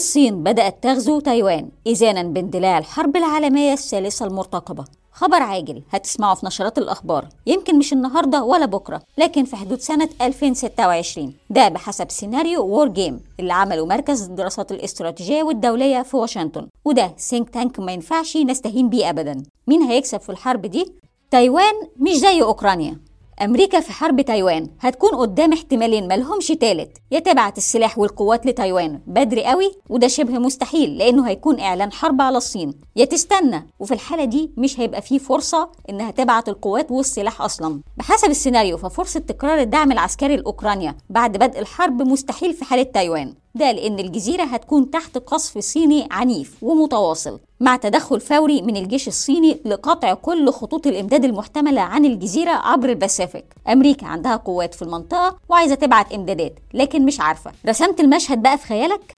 الصين بدأت تغزو تايوان إذانا باندلاع الحرب العالمية الثالثة المرتقبة. خبر عاجل هتسمعه في نشرات الأخبار. يمكن مش النهاردة ولا بكرة لكن في حدود سنة 2026 ده بحسب سيناريو war game اللي عمله مركز الدراسات الاستراتيجية والدولية في واشنطن. وده think tank ما ينفعش نستهين بيه أبدا. مين هيكسب في الحرب دي؟ تايوان مش زي أوكرانيا. أمريكا في حرب تايوان. هتكون قدام احتمالين ملهمش تالت. يا تبعت السلاح والقوات لتايوان. بدري قوي وده شبه مستحيل لأنه هيكون إعلان حرب على الصين. يا تستنى. وفي الحالة دي مش هيبقى فيه فرصة إنها تبعت القوات والسلاح أصلا. بحسب السيناريو ففرصة تكرار الدعم العسكري لأوكرانيا بعد بدء الحرب مستحيل في حالة تايوان. ده لأن الجزيرة هتكون تحت قصف صيني عنيف ومتواصل. مع تدخل فوري من الجيش الصيني لقطع كل خطوط الإمداد المحتملة عن الجزيرة عبر الباسيفيك. أمريكا عندها قوات في المنطقة وعايزة تبعت إمدادات لكن مش عارفة. رسمت المشهد بقى في خيالك؟